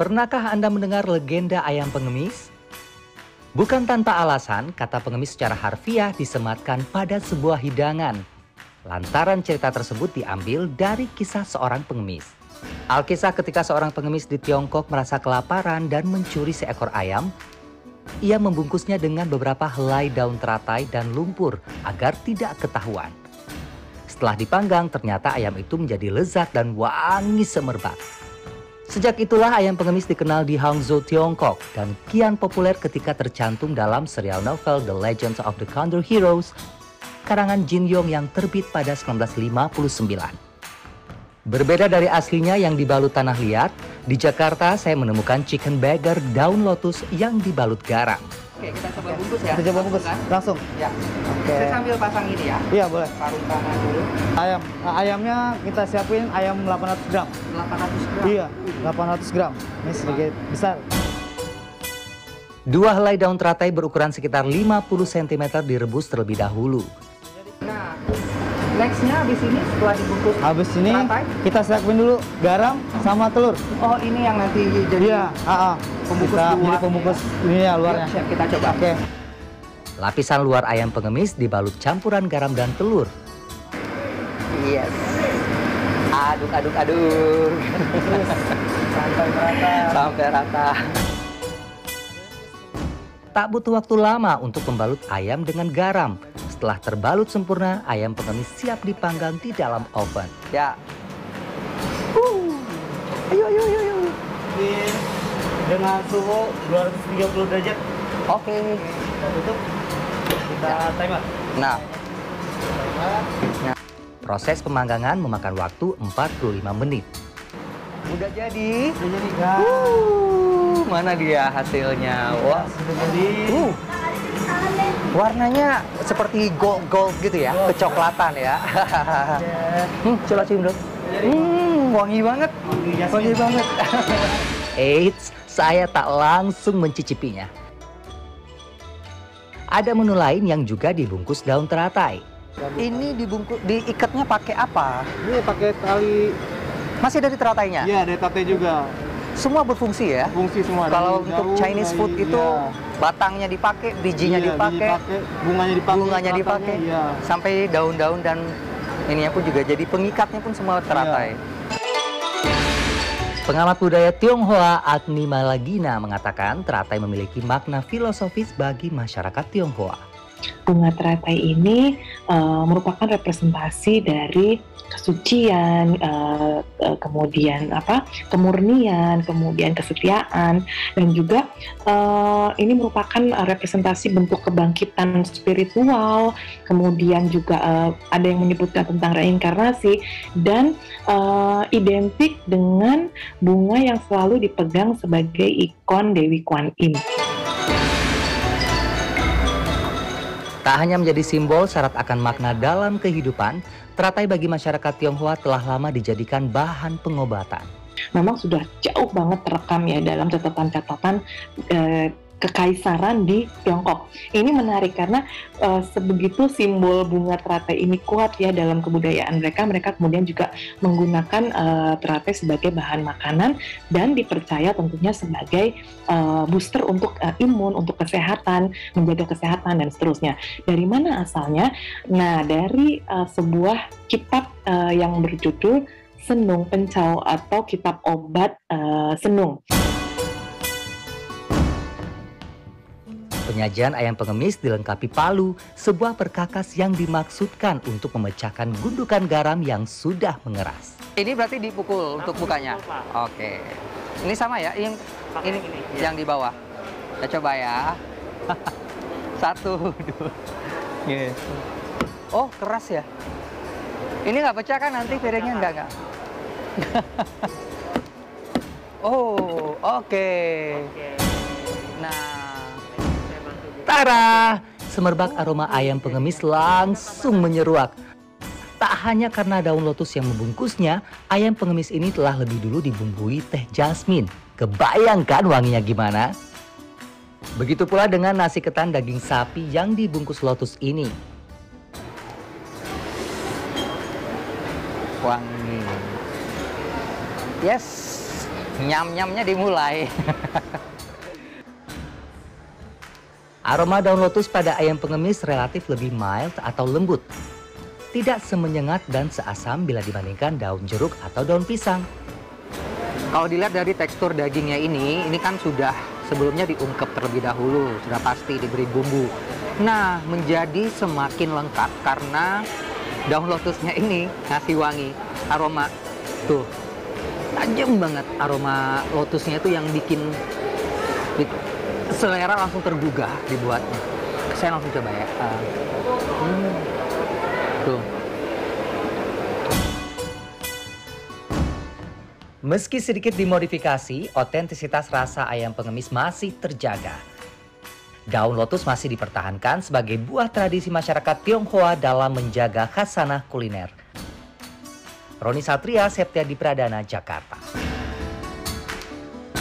Pernahkah Anda mendengar legenda ayam pengemis? Bukan tanpa alasan, kata pengemis secara harfiah disematkan pada sebuah hidangan. Lantaran cerita tersebut diambil dari kisah seorang pengemis. Alkisah ketika seorang pengemis di Tiongkok merasa kelaparan dan mencuri seekor ayam, ia membungkusnya dengan beberapa helai daun teratai dan lumpur agar tidak ketahuan. Setelah dipanggang, ternyata ayam itu menjadi lezat dan wangi semerbak. Sejak itulah ayam pengemis dikenal di Hangzhou, Tiongkok dan kian populer ketika tercantum dalam serial novel The Legends of the Condor Heroes karangan Jin Yong yang terbit pada 1959. Berbeda dari aslinya yang dibalut tanah liat, di Jakarta saya menemukan chicken burger daun lotus yang dibalut garam. Oke, kita coba bungkus ya. Kita coba bungkus langsung. Ya. Oke. Saya sambil pasang ini ya. Iya boleh. Sarung tangan dulu. Ayam. Nah, ayamnya kita siapin ayam 800 gram. 800 gram. Iya, 800 gram. Ini sedikit besar. Dua helai daun teratai berukuran sekitar 50 cm direbus terlebih dahulu. Nah, nextnya habis ini setelah dibungkus Habis ini teratai. kita siapin dulu garam sama telur. Oh, ini yang nanti jadi Iya, ah, ah. Pembungkus kita luar. jadi pembungkus ini ya luarnya. Chef, kita coba. Oke. Lapisan luar ayam pengemis dibalut campuran garam dan telur. Yes. Aduk, aduk, aduk. Sampai merata. Sampai rata. Tak butuh waktu lama untuk membalut ayam dengan garam. Setelah terbalut sempurna, ayam pengemis siap dipanggang di dalam oven. Ya. Uh. Ayo, ayo, ayo, ayo. dengan suhu 230 derajat Oke. kita tutup. Kita timer. Nah, Proses pemanggangan memakan waktu 45 menit. udah jadi. Sudah jadi kan? Uh, mana dia hasilnya? Wah. Sudah jadi. Uh. Warnanya seperti gold gold gitu ya, Gold. kecoklatan ya. Oke. hmm, coba cium dulu. Hmm, wangi banget. Wangi banget. Eits, saya tak langsung mencicipinya. Ada menu lain yang juga dibungkus daun teratai. Ini dibungkus, diikatnya pakai apa? Ini pakai tali. Masih dari teratainya? Iya, dari tate juga. Semua berfungsi ya? Fungsi semua. Kalau Dari untuk daun, Chinese dari- food itu iya. batangnya dipakai, bijinya Iya, dipakai, biji pakai, bunganya dipakai, bunganya batangnya, dipakai, Iya. sampai daun-daun dan ininya pun juga jadi pengikatnya pun semua teratai. Pengamat budaya Tionghoa Agni Malagina mengatakan teratai memiliki makna filosofis bagi masyarakat Tionghoa. Bunga teratai ini eh, merupakan representasi dari kesucian, eh, eh, kemudian apa kemurnian, kemudian kesetiaan, dan juga eh, ini merupakan representasi bentuk kebangkitan spiritual. Kemudian juga eh, ada yang menyebutkan tentang reinkarnasi dan eh, identik dengan bunga yang selalu dipegang sebagai ikon Dewi Kwan Im. Tak hanya menjadi simbol syarat akan makna dalam kehidupan, teratai bagi masyarakat Tionghoa telah lama dijadikan bahan pengobatan. memang sudah jauh banget terekam ya dalam catatan-catatan eh, kekaisaran di Tiongkok. Ini menarik karena eh, sebegitu simbol bunga teratai ini kuat ya dalam kebudayaan mereka. Mereka kemudian juga menggunakan eh, teratai sebagai bahan makanan dan dipercaya tentunya sebagai eh, booster untuk eh, imun, untuk kesehatan, menjaga kesehatan dan seterusnya. Dari mana asalnya? Nah, dari eh, sebuah kitab eh, yang berjudul Senung Pencau atau kitab obat eh, Senung. Penyajian ayam pengemis dilengkapi palu, sebuah perkakas yang dimaksudkan untuk memecahkan gundukan garam yang sudah mengeras. Ini berarti dipukul untuk bukanya. Oke. Ini sama ya, yang ini yang di bawah. Kita coba ya. Satu, dua. Iya. Oh, keras ya. Ini nggak pecah kan nanti piringnya nggak nggak. oh, oke. Nah, Tara! Semerbak aroma ayam pengemis langsung menyeruak. Tak hanya karena daun lotus yang membungkusnya, ayam pengemis ini telah lebih dulu dibumbui teh jasmin. Kebayangkan wanginya gimana? Begitu pula dengan nasi ketan daging sapi yang dibungkus lotus ini. wangi. Yes. Nyam-nyamnya dimulai. Aroma daun lotus pada ayam pengemis relatif lebih mild atau lembut. Tidak semenyengat dan seasam bila dibandingkan daun jeruk atau daun pisang. Kalau dilihat dari tekstur dagingnya ini, ini kan sudah sebelumnya diungkep terlebih dahulu, sudah pasti diberi bumbu. Nah, menjadi semakin lengkap karena daun lotusnya ini ngasih wangi, aroma. Tuh, tajam banget aroma lotusnya itu yang bikin selera langsung tergugah dibuatnya. Saya langsung coba ya. Uh, hmm. Tuh. Meski sedikit dimodifikasi, otentisitas rasa ayam pengemis masih terjaga. Daun lotus masih dipertahankan sebagai buah tradisi masyarakat Tionghoa dalam menjaga khasanah kuliner. Roni Satria, Septiadi Pradana, Jakarta.